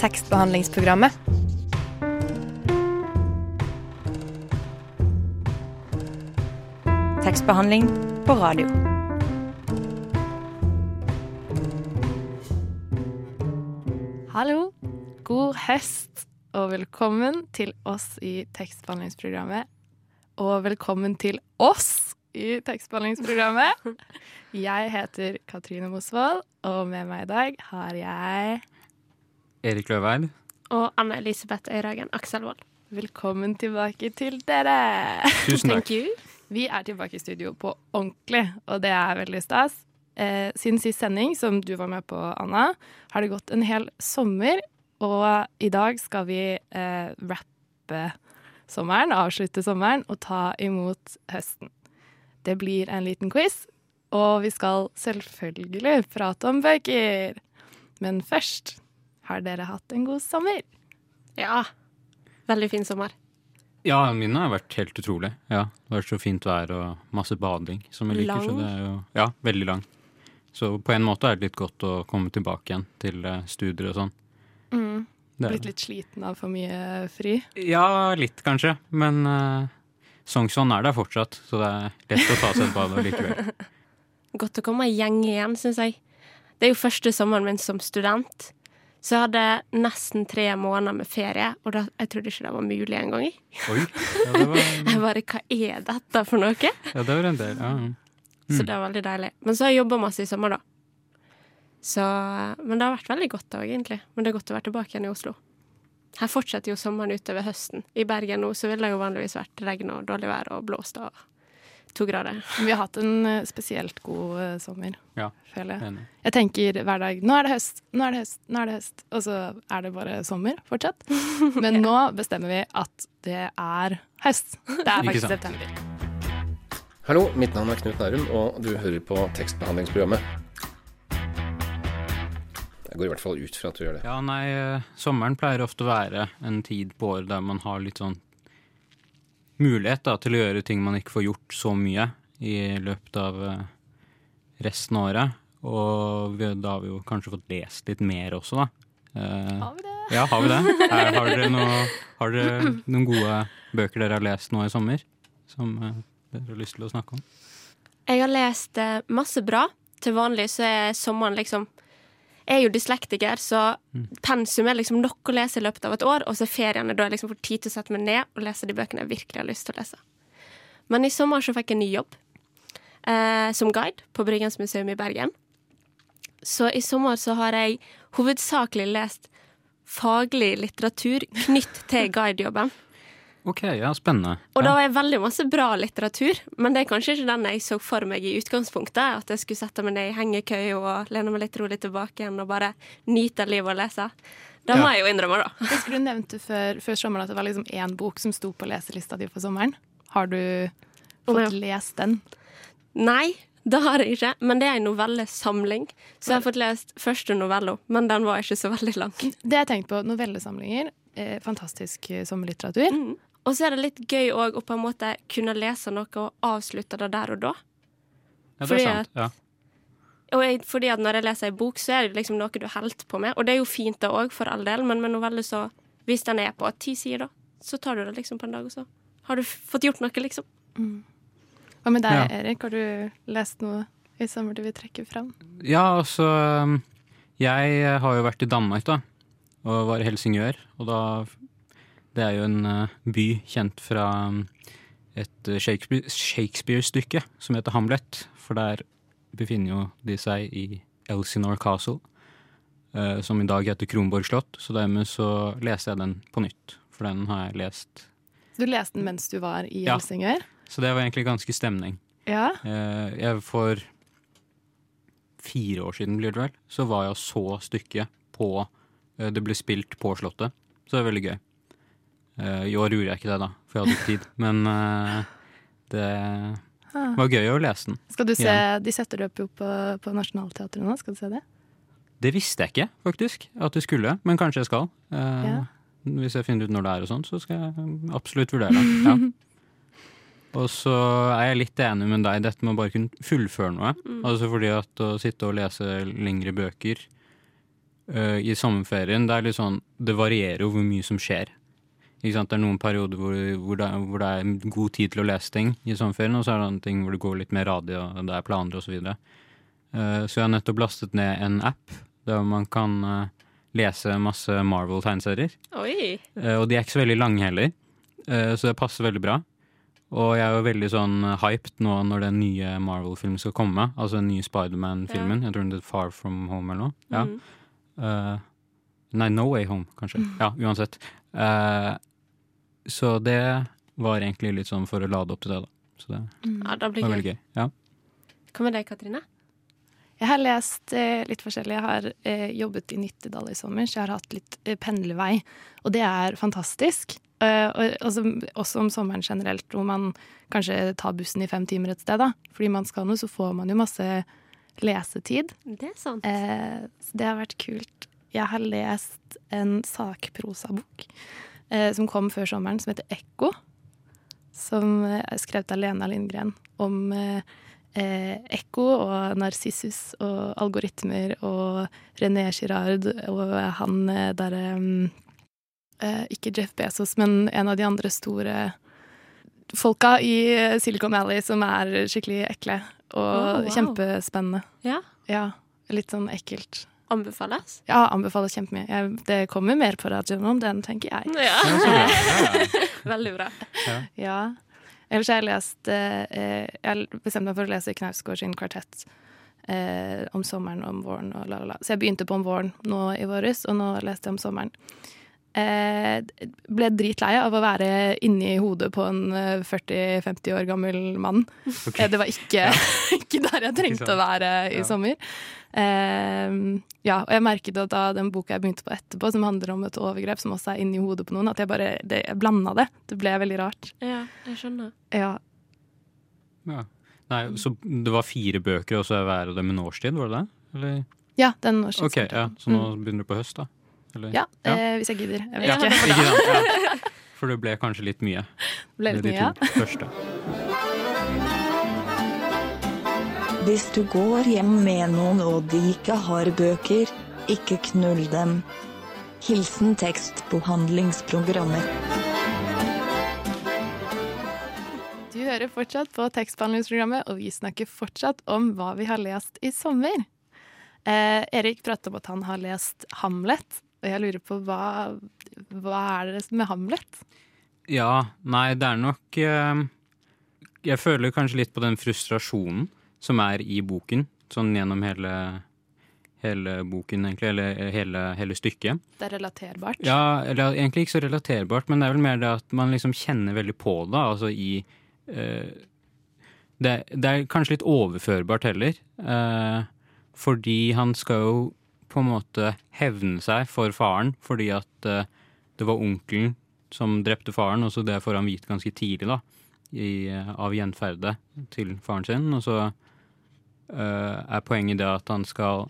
tekstbehandlingsprogrammet. Tekstbehandling på radio. Hallo, god høst, og velkommen til oss i tekstbehandlingsprogrammet. Og velkommen til oss i tekstbehandlingsprogrammet. Jeg heter Katrine Mosvold, og med meg i dag har jeg Erik Løveid. Og Anne Elisabeth Øyragen Akselvold. Velkommen tilbake til dere. Tusen takk. Vi er tilbake i studio på ordentlig, og det er veldig stas. Eh, siden sist sending, som du var med på, Anna, har det gått en hel sommer. Og i dag skal vi eh, rappe sommeren, avslutte sommeren og ta imot høsten. Det blir en liten quiz, og vi skal selvfølgelig prate om bøker. Men først, har dere hatt en god sommer? Ja. Veldig fin sommer. Ja, min har vært helt utrolig. Ja, det har vært så fint vær og masse bading som jeg liker. Så Lang. det er jo, ja, veldig lang. Så på en måte er det litt godt å komme tilbake igjen til eh, studier og sånn. Er- Mm. Blitt litt sliten av for mye fri? Ja, litt kanskje. Men uh, Sognsvann er der fortsatt, så det er lett å ta seg et bad likevel. Godt å komme i gjeng igjen, syns jeg. Det er jo første sommeren min som student. Så jeg hadde nesten tre måneder med ferie, og da, jeg trodde ikke det var mulig engang. ja, var, Jeg bare Hva er dette for noe? ja, det var en del. Ja. Så det var veldig deilig. Men så har jeg jobba masse i sommer, da. Så, men det har vært veldig godt òg, egentlig. Men det er godt å være tilbake igjen i Oslo. Her fortsetter jo sommeren utover høsten. I Bergen nå så ville det jo vanligvis vært regn og dårlig vær og blåst og to grader. Vi har hatt en eh, spesielt god eh, sommer, Ja, føler jeg. enig. Jeg tenker hver dag nå er det høst, nå er det høst, nå er det høst. Og så er det bare sommer fortsatt. Men nå bestemmer vi at det er høst. Det er faktisk september. Hallo, mitt navn er Knut Nærum, og du hører på tekstbehandlingsprogrammet. Jeg går i hvert fall ut fra at du gjør det. Ja, nei, eh, sommeren pleier ofte å være en tid på året der man har litt sånn mulighet da, til å gjøre ting man ikke får gjort så mye i løpet av eh, resten av året. Og vi, da har vi jo kanskje fått lest litt mer også, da. Eh, Har vi det? ja, har vi det? Her, har, dere noe, har dere noen gode bøker dere har lest nå i sommer, som eh, dere har lyst til å snakke om? Jeg har lest eh, masse bra. Til vanlig så er sommeren liksom Jeg er jo dyslektiker, så pensum er liksom nok å lese i løpet av et år, og så er feriene da jeg liksom får tid til å sette meg ned og lese de bøkene jeg virkelig har lyst til å lese. Men i sommer så fikk jeg ny jobb eh, som guide på Bryggens museum i Bergen. Så i sommer så har jeg hovedsakelig lest faglig litteratur knytt til guidejobben. Ok, ja, spennende. Og da var jeg veldig masse bra litteratur, men det er kanskje ikke den jeg så for meg i utgangspunktet. At jeg skulle sette meg ned i hengekøye og lene meg litt rolig tilbake igjen og bare nyte livet og lese. Det må Ja. jeg jo innrømme, da. Husker du nevnte før, før sommeren at det var liksom én bok som sto på leselista di for sommeren. Har du fått jeg- lest den? Nei, det har jeg ikke, men det er en novellesamling. Så jeg har fått lest første novello, men den var ikke så veldig lang. Det jeg tenkte på. Novellesamlinger. Eh, fantastisk eh, sommerlitteratur. Mm. Og så er det litt gøy òg å på en måte kunne lese noe og avslutte det der og da. ja, det fordi er sant. Ja. Og jeg, fordi at når jeg leser ei bok, så er det liksom noe du holder på med. Og det er jo fint det òg, for all del, men med noveller så Hvis den er på ti sider, da, så tar du det liksom på en dag, og så har du fått gjort noe, liksom. Hva med deg, Ja. Erik? Har du lest noe i sommer du vil trekke fram? Ja, altså um, Jeg har jo vært i Danmark, da. Og var i Helsingør. Og da Det er jo en uh, by kjent fra um, et Shakespeare- Shakespeare-stykke som heter Hamlet. For der befinner jo de seg i Elsinore Castle, uh, som i dag heter Kronborg slott. Så dermed så leser jeg den på nytt. For den har jeg lest. Du leste den mens du var i Ja. Helsingør? Så det var egentlig ganske stemning. Ja. Eh, jeg For fire år siden, blir det vel, så var jeg og så stykket på eh, Det ble spilt på Slottet, så det er veldig gøy. Eh, I år gjorde jeg ikke det, da, for jeg hadde ikke tid. Men eh, det var gøy å lese den. Skal du se, Ja. De setter det opp jo på, på Nationaltheatret nå, skal du se det? Det visste jeg ikke, faktisk, at det skulle, men kanskje jeg skal. Eh, Ja. Hvis jeg finner ut når det er og sånn, så skal jeg absolutt vurdere det. Ja. Og så er jeg litt enig med deg i dette med å bare kunne fullføre noe. Altså fordi at å sitte og lese lengre bøker uh, i sommerferien, det er litt sånn Det varierer jo hvor mye som skjer. Ikke sant? Det er noen perioder hvor, hvor, det, hvor det er god tid til å lese ting i sommerferien, og så er det andre ting hvor det går litt mer radio, og det er planer osv. Så, videre. Eh, så jeg har nettopp lastet ned en app der man kan uh, lese masse Marvel-tegneserier. Eh, Og de er ikke så veldig lange heller, uh, så det passer veldig bra. Og jeg er jo veldig sånn hyped nå når den nye Marvel-filmen skal komme. Altså den nye Spiderman-filmen. Jeg tror den heter Far From Home eller noe. Ja. Mm. Uh, nei, No Way Home, kanskje. Ja, uansett. Eh, så det var egentlig litt sånn for å lade opp til det, da. Så det Ja, det blir var veldig gøy. Ja. Hva med deg, Katrine? Jeg har lest eh, litt forskjellig. Jeg har eh, jobbet i Nittedal i sommer, så jeg har hatt litt eh, pendlervei. Og det er fantastisk. Eh, og, også, også om sommeren generelt, hvor man kanskje tar bussen i fem timer et sted. da. Fordi man skal noe, så får man jo masse lesetid. Det er sant. Eh, så det har vært kult. Jeg har lest en sakprosabok eh, som kom før sommeren, som heter Ekko. Som eh, er skrevet av Lena Lindgren om eh, eh, ekko og narsissus og algoritmer og René Girard og han eh, derre eh, Ikke Jeff Bezos, men en av de andre store folka i eh, Silicon Valley som er skikkelig ekle og Oh, wow. kjempespennende. Ja. Ja, litt sånn ekkelt. Anbefales? Ja, anbefales kjempemye. Jeg, det kommer mer på radioen om den, tenker jeg. Ja. Ja, så bra. Ja, ja. Veldig bra. Ja. Ellers har jeg lest eh, Jeg bestemte meg for å lese Knausgård sin kvartett eh, om sommeren og om våren og la, la, la. Så jeg begynte på om våren nå i våres, og nå leste jeg om sommeren. Eh, ble dritlei av å være inni hodet på en eh, 40-50 år gammel mann. Okay. Eh, Det var ikke, ikke der jeg trengte å være i Ja. sommer. Eh, ja, og jeg merket at da den boka jeg begynte på etterpå, som handler om et overgrep som også er inni hodet på noen, at jeg bare det, jeg blanda det. Det ble veldig rart. Ja, jeg skjønner. Ja. Ja. Nei, så det var fire bøker, og så er hver av dem en årstid, var det det? Eller? ja den norske Ok, ja, Så nå begynner du på høst, da? Eller? Ja, Eh, hvis jeg gidder. Jeg vet Ja, ikke. ikke sant? Ja. For det ble kanskje litt mye. Ble litt de mye, ja. to første. Hvis du går hjem med noen og de ikke har bøker, ikke knull dem. Hilsen tekstbehandlingsprogrammet. Du hører fortsatt på tekstbehandlingsprogrammet, og vi snakker fortsatt om hva vi har lest i sommer. Eh, Erik pratet om at han har lest Hamlet, og jeg lurer på hva, hva er det med Hamlet? Ja, nei, det er nok eh, Jeg føler kanskje litt på den frustrasjonen som er i boken, sånn gjennom hele, hele boken, egentlig, eller hele, hele stykket. Det er relaterbart. Ja, eller egentlig ikke så relaterbart, men det er vel mer det at man liksom kjenner veldig på det, altså i eh, det, det er kanskje litt overførbart heller, eh, fordi han skal jo på en måte hevne seg for faren, fordi at eh, det var onkelen som drepte faren, og så det får han vite ganske tidlig, da, i, eh, av gjenferdet til faren sin, og så eh, er poenget det at han skal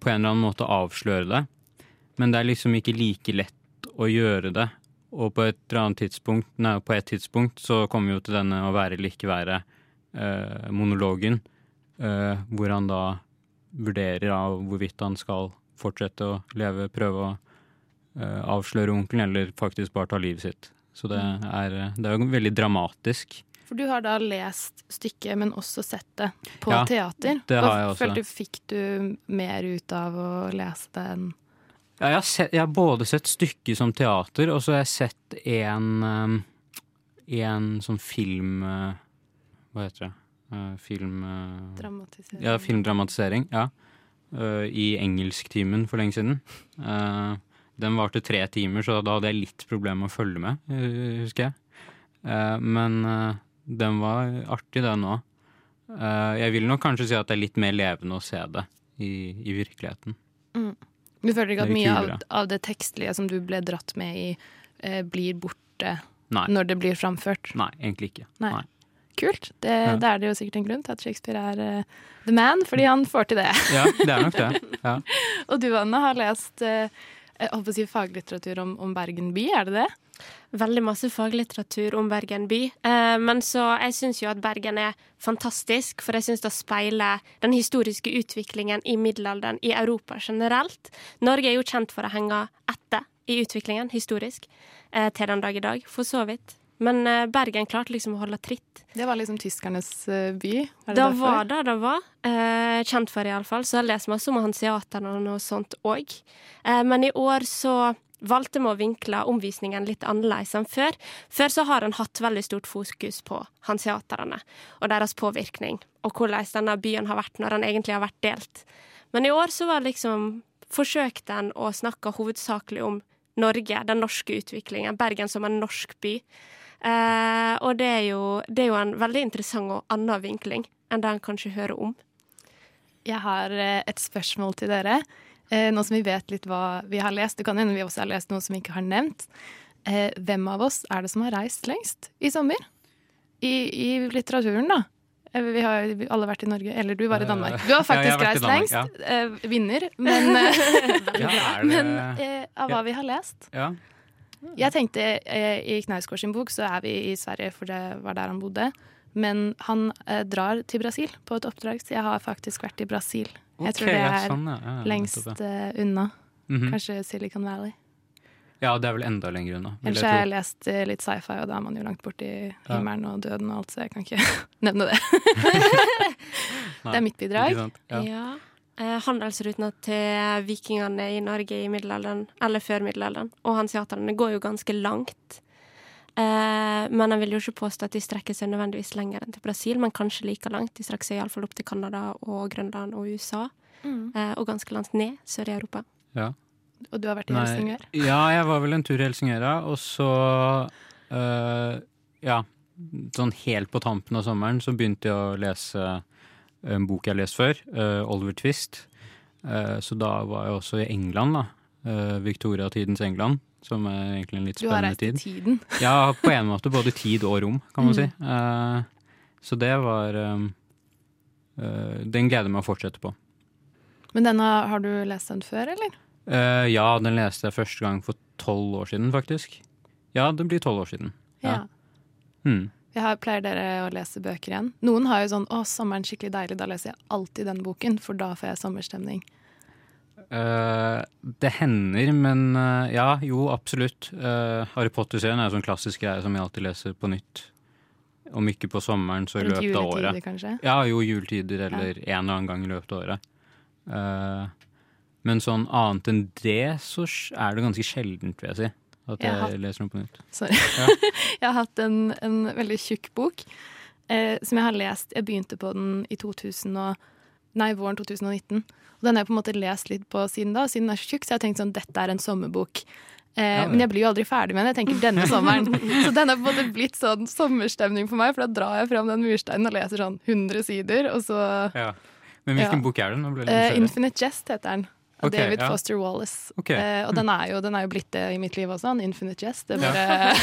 på en eller annen måte avsløre det, men det er liksom ikke like lett å gjøre det. Og på et eller annet tidspunkt, nei, på et tidspunkt så kommer vi jo til denne å være eller ikke være eh, eh, hvor han da vurderer av hvorvidt han skal fortsette å leve, prøve å uh, avsløre onkelen, eller faktisk bare ta livet sitt. Så det er, det er jo veldig dramatisk. For du har da lest stykket, men også sett det på Ja, teater. det har jeg også. følte du fikk du mer ut av å lese det enn Ja, jeg, har sett, jeg har både sett stykket som teater, og så har jeg sett en, um, en sånn film uh, Hva heter det? Uh, film uh, dramatisering? Ja, filmdramatisering. Ja. Uh, I engelsktimen for lenge siden. Den varte tre timer, så da hadde jeg litt problemer med å følge med, husker jeg. Men den var artig, den òg. Jeg vil nok kanskje si at det er litt mer levende å se det i, i virkeligheten. Du føler ikke at mye av, av det tekstlige som du ble dratt med i, eh, blir borte Nei. når det blir framført? Nei, egentlig ikke. Nei. Nei. Kult. Det, Ja. det, er det jo sikkert en grunn til at Shakespeare er uh, the man, fordi han får til det. Ja, det er nok det. Ja. Og du, Anne, har lest uh, jeg holdt på å si faglitteratur om, om Bergen by, er det det? Veldig masse faglitteratur om Bergen by. Uh, men så jeg syns jo at Bergen er fantastisk, for jeg syns det speiler den historiske utviklingen i middelalderen i Europa generelt. Norge er jo kjent for å henge etter i utviklingen historisk eh, til den dag i dag, for så vidt. Men eh, Bergen klarte liksom å holde tritt. Det var liksom tyskernes eh, by? Var det Det var det det var. Eh, kjent for, iallfall. Så jeg lest masse om hanseaterne og noe sånt òg. Eh, men i år så valgte vi å vinkle omvisningen litt annerledes enn før. Før så har en hatt veldig stort fokus på hanseaterne og deres påvirkning, og hvordan denne byen har vært når den egentlig har vært delt. Men i år så var liksom forsøkte en å snakke hovedsakelig om Norge, den norske utviklingen, Bergen som en norsk by. Eh, og det er, jo, det er jo en veldig interessant og annen vinkling enn det en kanskje hører om. Jeg har eh, et spørsmål til dere. Eh, Nå som vi vet litt hva vi har lest, det kan hende vi også har lest noe som vi ikke har nevnt. Eh, Hvem av oss er det som har reist lengst i sommer? I, i litteraturen, da. Eh, Vi har alle vært i Norge. Eller du var i Eh, Danmark. Du har ja, faktisk har reist Danmark, lengst. Ja. Vinner. Men, eh, Ja, men eh, av hva Ja. vi har lest. ja. Jeg tenkte eh, I Knausgård sin bok så er vi i Sverige, for det var der han bodde. Men han eh, drar til Brasil på et oppdrag, så jeg har faktisk vært i Brasil. Jeg tror det det ja, er sånn, ja. Ja, lengst eh, unna. Mhm. Kanskje Silicon Valley. Ja, det er vel enda lenger unna. Ellers har jeg lest eh, litt sci-fi, og da er man jo langt borti himmelen og døden og alt, så jeg kan ikke nevne det. Det er mitt bidrag. Ja. Eh, handelsrutene til vikingene i Norge i middelalderen, eller før middelalderen, og hanseaterne går jo ganske langt. Eh, men han vil jo ikke påstå at de strekker seg nødvendigvis lenger enn til Brasil, men kanskje like langt. De strekker seg iallfall opp til Canada og Grønland og USA, eh, og ganske langt ned sør i Europa. Ja. Og du har vært i Nei, Helsingør. Ja, jeg var vel en tur i Helsingør, ja. Og så øh, Ja, sånn helt på tampen av sommeren så begynte jeg å lese en bok jeg har lest før, øh, Oliver Twist. Eh, så da var jeg også i England, da. Uh, Victoria-tidens England, som er egentlig en litt Du har spennende reist i tid. tiden. Ja, på en måte både tid og rom, kan man Mm. si. Eh, så det var eh, Den gleder jeg meg å fortsette på. Men denne, har du lest den før, eller? Eh, ja, den leste jeg første gang for tolv år siden, faktisk. Ja, det blir tolv år siden. Ja. Hmm. Jeg har, pleier dere å lese bøker igjen? Noen har jo sånn 'Å, sommeren skikkelig deilig', da leser jeg alltid den boken, for da får jeg sommerstemning. Uh, det hender, men uh, ja, jo, absolutt. Uh, Harry Potter-serien er en sånn klassisk greie som jeg alltid leser på nytt. Om ikke på sommeren, så i løpet av året. kanskje. Ja, jo, juletider eller en eller annen gang i løpet av året. Men sånn annet enn det, så er det ganske sjeldent, vil jeg si. At Jeg jeg har- leser noe på nytt. Sorry. Ja. jeg har hatt en, en veldig tjukk bok eh, som jeg har lest Jeg begynte på den i 2000 og, nei, våren 2019. Og den har jeg på en måte lest litt på siden da. Siden den er så tjukk, så jeg har tenkt sånn dette er en sommerbok. Eh, Ja, Men jeg blir jo aldri ferdig med den. Jeg tenker denne sommeren. så den har på en måte blitt sånn sommerstemning for meg, for da drar jeg fram den mursteinen og leser sånn 100 sider, og så Ja. Men hvilken bok er det? Nå ble jeg litt eh. Infinite Jest heter den. Av Ok, David ja. Foster Wallace. Okay. Eh, og den er, jo, den er jo blitt det i mitt liv også, en Infinite Jest. Det bare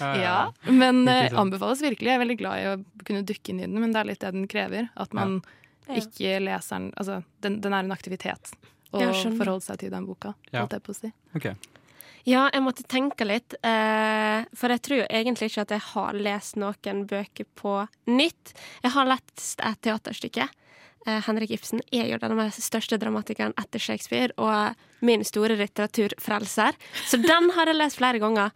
Ja, men eh, anbefales virkelig. Jeg er veldig glad i å kunne dukke inn i den, men det er litt det den krever. At man Ja. ikke leser den Altså, den, den er en aktivitet. Å forholde seg til den boka, holdt jeg på å si. Okay. Ja, jeg måtte tenke litt, eh, for jeg tror jo egentlig ikke at jeg har lest noen bøker på nytt. Jeg har lest et teaterstykke. Eh, Henrik Ibsen er jo den største dramatikeren etter Shakespeare, og min store litteraturfrelser. Så den har jeg lest flere ganger.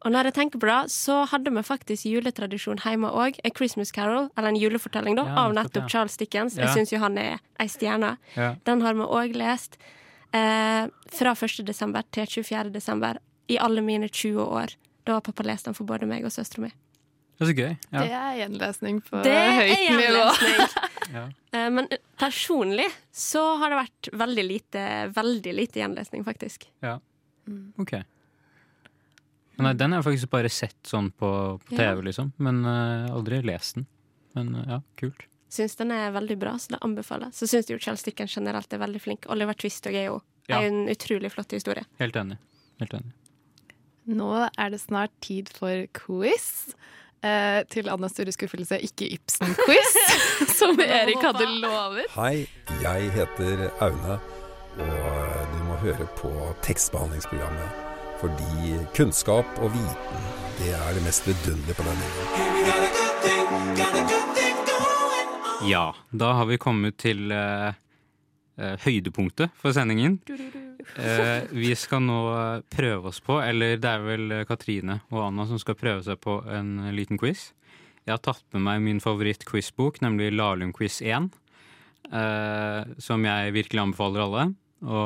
Og når jeg tenker på det, så hadde vi faktisk juletradisjon hjemme òg. A Christmas Carol, eller en julefortelling da, Ja, av nettopp, ja. Charles Dickens. Ja. Jeg syns jo han er ei stjerne. Den har vi òg lest. Eh, fra 1. desember til 24. desember i alle mine 20 år. Da har pappa lest den for både meg og søstera mi. Det er så gøy. Ja. Det er gjenlesning på Det høyt nivå. Ja. Eh, men personlig så har det vært veldig lite, veldig lite gjenlesning, faktisk. Ja, Ok. Men Nei, den har jeg faktisk bare sett sånn på, på Ja. TV, liksom. Men uh, aldri lest den. Men uh, ja, kult. Syns den er veldig bra, så det anbefaler. Så syns jo Charles Dickens generelt er veldig flink. Oliver Twist og Geo Ja. er jo en utrolig flott historie. Helt enig. Helt enig. Nå er det snart tid for quiz. Eh, til Annas store skuffelse ikke Ibsen-quiz, som Erik hadde lovet. Hei, jeg heter Aune, og du må høre på tekstbehandlingsprogrammet. Fordi kunnskap og viten, det er det mest vidunderlige på denne jorden. Ja, da har vi kommet til eh, eh, høydepunktet for sendingen. Eh, vi skal nå prøve oss på, eller det er vel Katrine og Anna som skal prøve seg på en liten quiz. Jeg har tatt med meg min favoritt-quizbok, nemlig Lahlum quiz 1. eh, som jeg virkelig anbefaler alle å,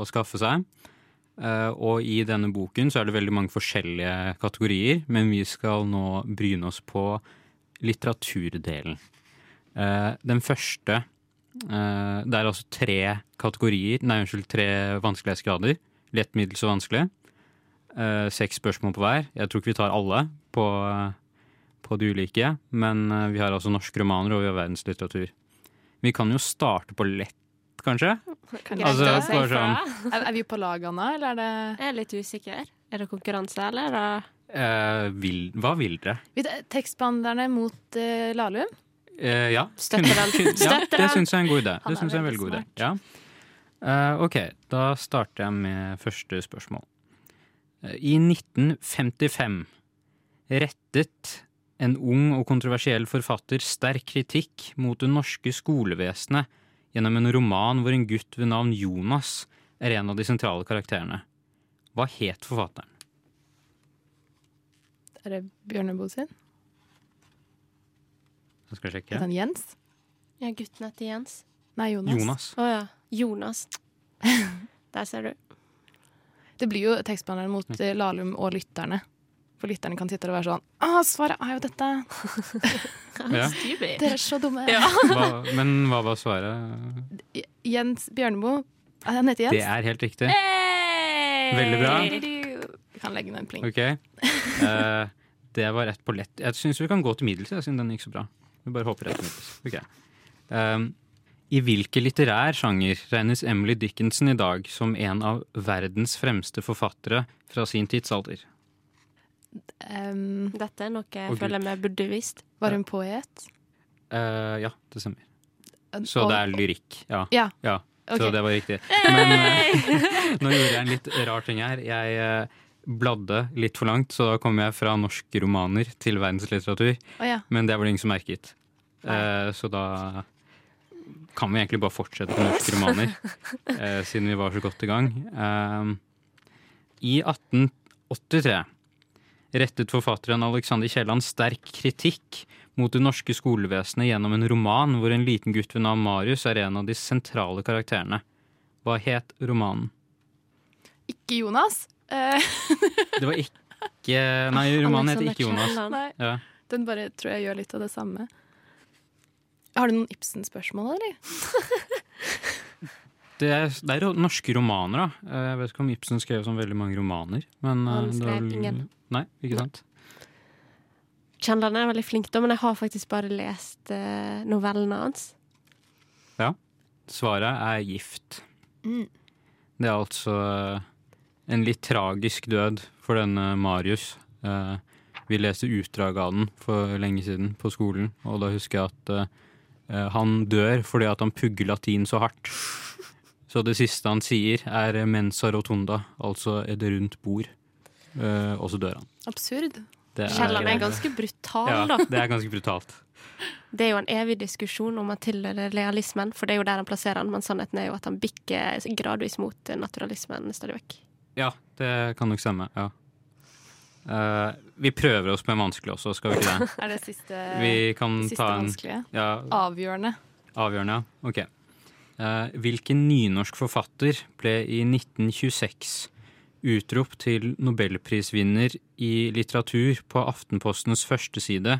å skaffe seg. Eh, og i denne boken så er det veldig mange forskjellige kategorier, men vi skal nå bryne oss på litteraturdelen. Eh, den første eh, Det er altså tre kategorier, nei, unnskyld, tre vanskelighetsgrader. Lett, middels og vanskelig. Eh, seks spørsmål på hver. Jeg tror ikke vi tar alle på, på de ulike, men eh, vi har altså norske romaner og vi har verdenslitteratur. Vi kan jo starte på lett, kanskje? Kan Altså, jeg- bare sånn er, er vi på lag, Anna, eller er det Jeg er litt usikker. Er det konkurranse, eller? er det- eh, vil, Hva vil dere? Tekstbehandlerne mot uh, Lahlum? Eh, ja. Støtter den. Kun- Ja, det syns jeg er en god idé. Det synes jeg er en veldig veldig god idé. Ja. Eh, ok, da starter jeg med første spørsmål. Eh, I 1955 rettet en ung og kontroversiell forfatter sterk kritikk mot det norske skolevesenet gjennom en roman hvor en gutt ved navn Jonas er en av de sentrale karakterene. Hva het forfatteren? Er det Bjørneboe sin? Jeg sjekke. Heter han Jens? Ja, gutten heter Jens. Nei, Jonas. Jonas. Å ja. Jonas. Der ser du. Det blir jo tekstbehandleren mot eh, Lahlum og lytterne. For lytterne kan sitte og være sånn Å, svaret er jo dette! Ja. Dere er så dumme. Hva, men hva var svaret? Jens Bjørneboe. Ah, Han heter Det er helt riktig. Veldig bra. Vi kan legge ned en pling. Ok. Eh, det var rett på lett. Jeg syns vi kan gå til middels, jeg, siden den gikk så bra. Vi bare hopper rett til Okay. Um, I hvilken litterær sjanger regnes Emily Dickinson i dag som en av verdens fremste forfattere fra sin tidsalder? Um, Dette er noe jeg føler vi burde visst. var hun poet? Uh, ja, det stemmer. Og- Så det er lyrikk. Ja. Ja. ja. Så det var riktig. Men uh, nå gjorde jeg en litt rar ting her. Jeg uh, bladde litt for langt, så da kom jeg fra norske romaner til verdenslitteratur. Oh, ja. Men det var det ingen som merket. Eh, så da kan vi egentlig bare fortsette med norske romaner, eh, siden vi var så godt i gang. Eh, I 1883 rettet forfatteren Alexander Kielland sterk kritikk mot det norske skolevesenet gjennom en roman hvor en liten gutt ved navn Marius er en av de sentrale karakterene. Hva het romanen? Ikke Jonas. Eh, Det var ikke Nei, romanen heter ikke Jonas. Nei, Ja. den bare tror jeg gjør litt av det samme. Har du noen Ibsen-spørsmål, eller? Det er, det er norske romaner, da. Eh, Jeg vet ikke om Ibsen skrev sånn veldig mange romaner. Men eh, Han det var skrev vel- ingen. Nei, ikke sant? Chandler er veldig flink, da, men jeg har faktisk bare lest uh, novellene hans. Ja. Svaret er gift. Mm. Det er altså eh, en litt tragisk død for denne Marius. Uh, Vi leste utdrag av den for lenge siden på skolen, og da husker jeg at eh, han dør fordi at han pugger latin så hardt. Så det siste han sier er mensa rotunda, altså et rundt bord. Eh, og så dør han. Absurd. Det Kielland er ganske brutal, ja, da. det er ganske brutalt. Det er jo en evig diskusjon om han tilhører realismen, for det er jo der han plasserer han, men sannheten er jo at han bikker gradvis mot naturalismen stadig vekk. Ja, det kan nok stemme. ja. Eh, vi prøver oss med vanskelig også, skal vi ikke det? Er det siste, Vi kan siste ta en vanskelige? ja, Avgjørende. avgjørende. ja. Ok. Uh, hvilken nynorsk forfatter ble i 1926 utropt til nobelprisvinner i litteratur på Aftenpostens førsteside,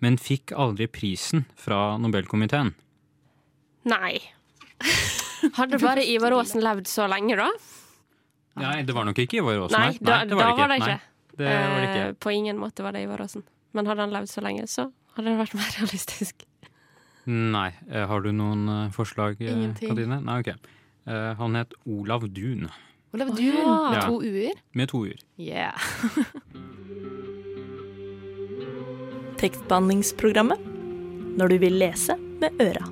men fikk aldri prisen fra Nobelkomiteen? Nei. Hadde bare Ivar Aasen levd så lenge, da? Nei, det var nok ikke Ivar Aasen. Nei, da, det da var var det Nei, ikke. Det var det ikke. Eh, på ingen måte var det Ivar Aasen. Men hadde han levd så lenge, så hadde det vært mer realistisk. Nei. Eh, Har du noen eh, forslag, Ingenting. Katrine? Nei, ok. Eh, han het Olav Dun. Olav Dun? Oh, ja. med to u-er. med to u-er. Yeah. Tekstbehandlingsprogrammet. Når du vil lese med øra.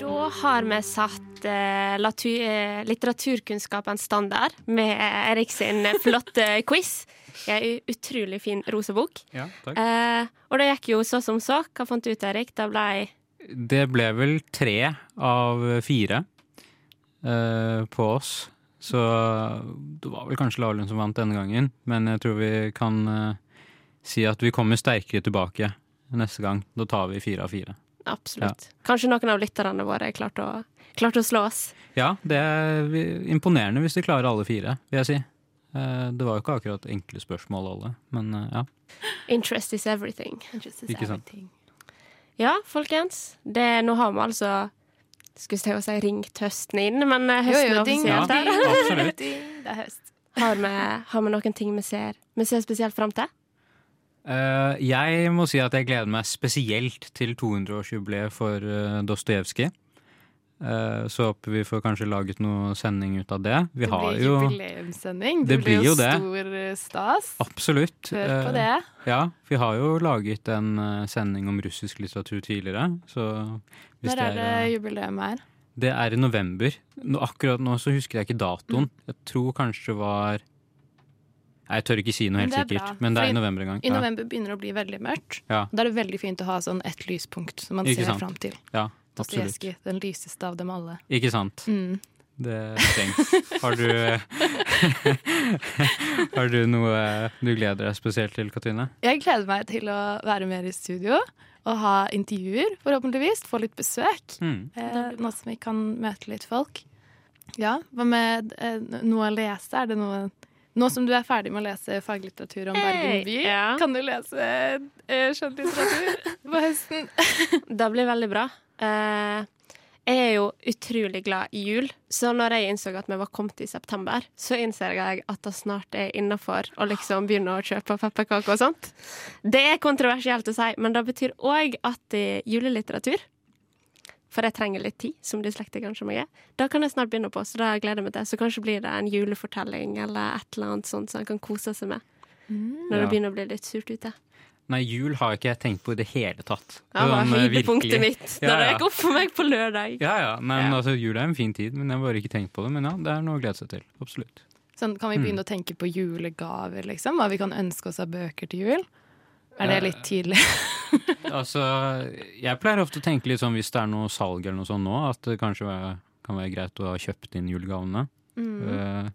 Da har vi satt eh, latu, eh, litteraturkunnskapens standard med Erik sin flotte quiz. I ei utrolig fin rosa bok. Ja. Eh, og det gikk jo så som så. Hva fant du ut, Erik? Det ble Det ble vel tre av fire eh, på oss. Så det var vel kanskje Lahlum som vant denne gangen, men jeg tror vi kan eh, si at vi kommer sterkere tilbake neste gang. Da tar vi fire av fire. Absolutt. Kanskje noen av lytterne våre klarte å, klarte å slå oss. Ja, det er imponerende hvis de klarer alle fire, vil jeg si. Eh, Det var jo ikke akkurat enkle spørsmål alle, men eh, ja. Interest is everything. Ikke sant. Ja, folkens. Det, nå har vi altså skulle jeg til å si ringt høsten inn, men høsten høsten er ding, offisielt Ja. her. Ding, Det er høst. Har vi, har vi noen ting vi ser, vi ser spesielt fram til? Eh, jeg må si at jeg gleder meg spesielt til 200-årsjubileet for uh, Dostojevskij. Eh, så håper vi får kanskje laget noe sending ut av det. Vi det blir jo jubileumssending. Det Det, blir jo det. stor eh, stas. Absolutt. Hør på Eh, det. Ja, vi har jo laget en eh, sending om russisk litteratur tidligere. Så hvis Når er det eh, jubileum her? Det er i november. Akkurat nå så husker jeg ikke datoen. Jeg tror kanskje det var Jeg tør ikke si noe helt er sikkert, men det er i november en gang. I november begynner det å bli veldig mørkt. Ja. Da er det veldig fint å ha sånn ett lyspunkt som man Ikke ser sant. fram til. Ja. Dostojevskij, den lyseste av dem alle. Ikke sant. Mm. Det trengs. Har du Har du noe du gleder deg spesielt til, Katrine? Jeg gleder meg til å være mer i studio og ha intervjuer, forhåpentligvis. Få litt besøk. Mm. Eh, nå som vi kan møte litt folk. Ja, Hva med eh, noe å lese? Er det noe Nå som du er ferdig med å lese faglitteratur om Bergen by, ja. kan du lese eh, skjønnlitteratur på høsten? Det blir veldig bra. Eh, jeg er jo utrolig glad i jul, så når jeg innså at vi var kommet i september, så innser jeg at det snart er innafor å liksom begynne å kjøpe pepperkaker og sånt. Det er kontroversielt å si, men det betyr òg at er julelitteratur For jeg trenger litt tid, som dyslektikeren som jeg er. Da kan jeg snart begynne på, så da gleder jeg meg til. Så kanskje blir det en julefortelling eller et eller annet sånt som han kan kose seg med når det begynner å bli litt surt ute. Nei, jul har ikke jeg tenkt på i det hele tatt. Det var Sånn, høydepunktet virkelig. mitt Ja, ja. det ja. gikk opp for meg på lørdag. Ja, ja. Men Ja. altså, jul er en fin tid, men jeg har bare ikke tenkt på det. Men ja, det er noe å glede seg til. Absolutt. Sånn, kan vi Mm. begynne å tenke på julegaver, liksom? Hva vi kan ønske oss av bøker til jul? Er det Eh, litt tidlig? Altså, jeg pleier ofte å tenke litt sånn hvis det er noe salg eller noe sånt nå, at det kanskje kan være greit å ha kjøpt inn julegavene. Mm.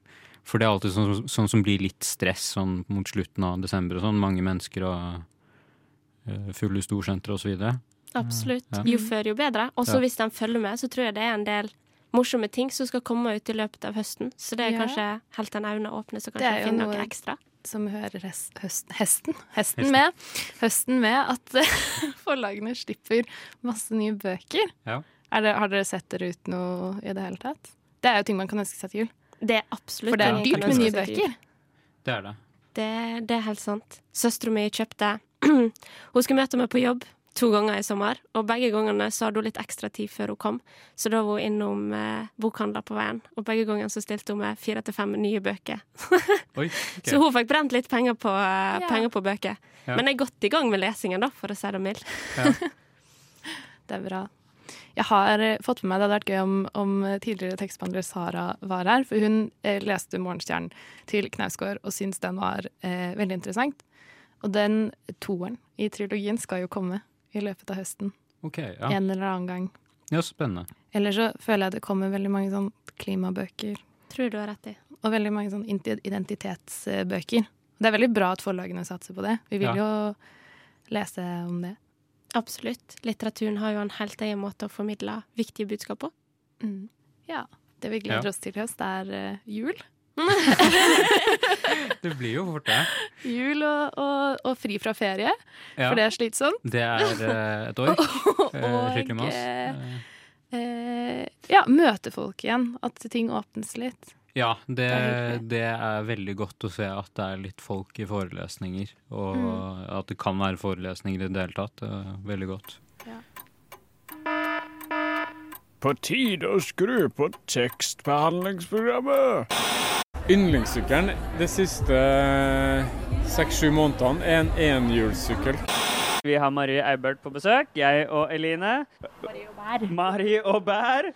For det er alltid sånn, sånn som blir litt stress sånn mot slutten av desember og sånn. Mange mennesker og eh, fulle storsentre og så videre. Absolutt. Ja. Jo før, jo bedre. Og så Ja. hvis de følger med, så tror jeg det er en del morsomme ting som skal komme ut i løpet av høsten. Så det er Ja. kanskje helt til øynene åpne, så kanskje finne noe ekstra. Som hører hest, høsten, hesten, hesten Hesten. med. Høsten med at forlagene slipper masse nye bøker. Ja. Er det, har dere sett dere ut noe i det hele tatt? Det er jo ting man kan ønske seg til jul. Det er absolutt For det er dyrt med nye bøker. Det er det. Det, det er helt sant. Søstera mi kjøpte Hun skulle møte meg på jobb to ganger i sommer, og begge gangene så hadde hun litt ekstra tid før hun kom. Så da var hun innom eh, bokhandler på veien, og begge gangene så stilte hun med fire til fem nye bøker. Oi, okay. Så hun fikk brent litt penger på, eh, Ja. penger på bøker. Ja. Men jeg er godt i gang med lesingen, da, for å si det mildt. Det er bra. Jeg har eh, fått med meg, Det hadde vært gøy om, om tidligere tekstbehandler Sara var her. For hun eh, leste 'Morgenstjernen' til Knausgård og syntes den var eh, veldig interessant. Og den toeren i trilogien skal jo komme i løpet av høsten. Ok, ja. En eller annen gang. ja, spennende. Eller så føler jeg det kommer veldig mange sånn klimabøker. Tror du har rett i. Og veldig mange sånn identitetsbøker. Det er veldig bra at forlagene satser på det. Vi vil Ja. jo lese om det. Absolutt. Litteraturen har jo en helt egen måte å formidle viktige budskap på. Ja. Det vi gleder Ja. oss til i høst, er eh, jul. Det blir jo fort det. Jul og, og, og fri fra ferie, Ja. for det er slitsomt. Det er eh, et år. Eh, Og eh, Eh, ja, møte folk igjen. At ting åpnes litt. Ja, det, er det er veldig godt å se at det er litt folk i forelesninger. Og Mm. at det kan være forelesninger i det hele tatt. Det er veldig godt. På tide å skru på tekstbehandlingsprogrammet. Yndlingssykkelen de siste seks-sju månedene er en enhjulssykkel. Vi har Marie Eibert på besøk. Jeg og Eline. Marie og Bær.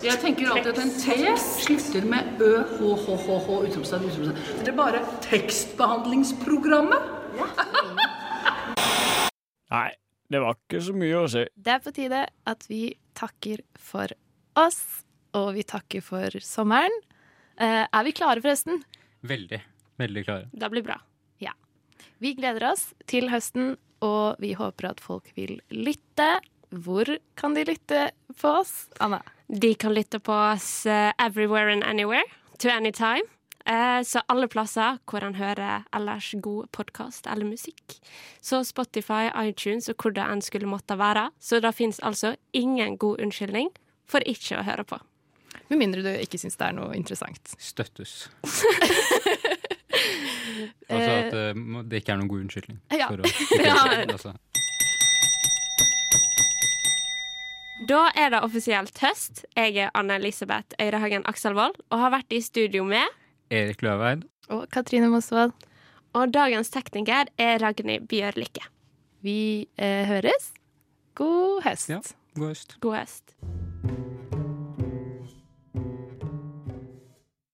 Jeg tenker alltid at en T slutter med ø, h, h, h, h, utropstegn, utropstegn. Det er bare tekstbehandlingsprogrammet. Nei, det var ikke så mye å si. Det er på tide at vi takker for oss, og vi takker for sommeren. Eh, er vi klare, forresten? Veldig. Veldig klare. Det blir bra. Ja. Vi gleder oss til høsten, og vi håper at folk vil lytte. Hvor kan de lytte på oss, Anna? De kan lytte på oss eh, everywhere and anywhere, to any time. Eh, så alle plasser hvor han hører ellers god podkast eller musikk. Så Spotify, iTunes og hvor det enn skulle måtte være. Så det fins altså ingen god unnskyldning for ikke å høre på. Med mindre du ikke syns det er noe interessant. Støttes. altså at eh, det ikke er noen god unnskyldning. Ja. For å, Ja. altså. Da er det offisielt høst. Jeg er Anne Elisabeth Øyrehagen Akselvold og har vært i studio med Erik Løveid. Og Katrine Mosvold. Og dagens tekniker er Ragnhild Bjørlykke. Vi eh, høres. God høst. Ja, god høst. God høst.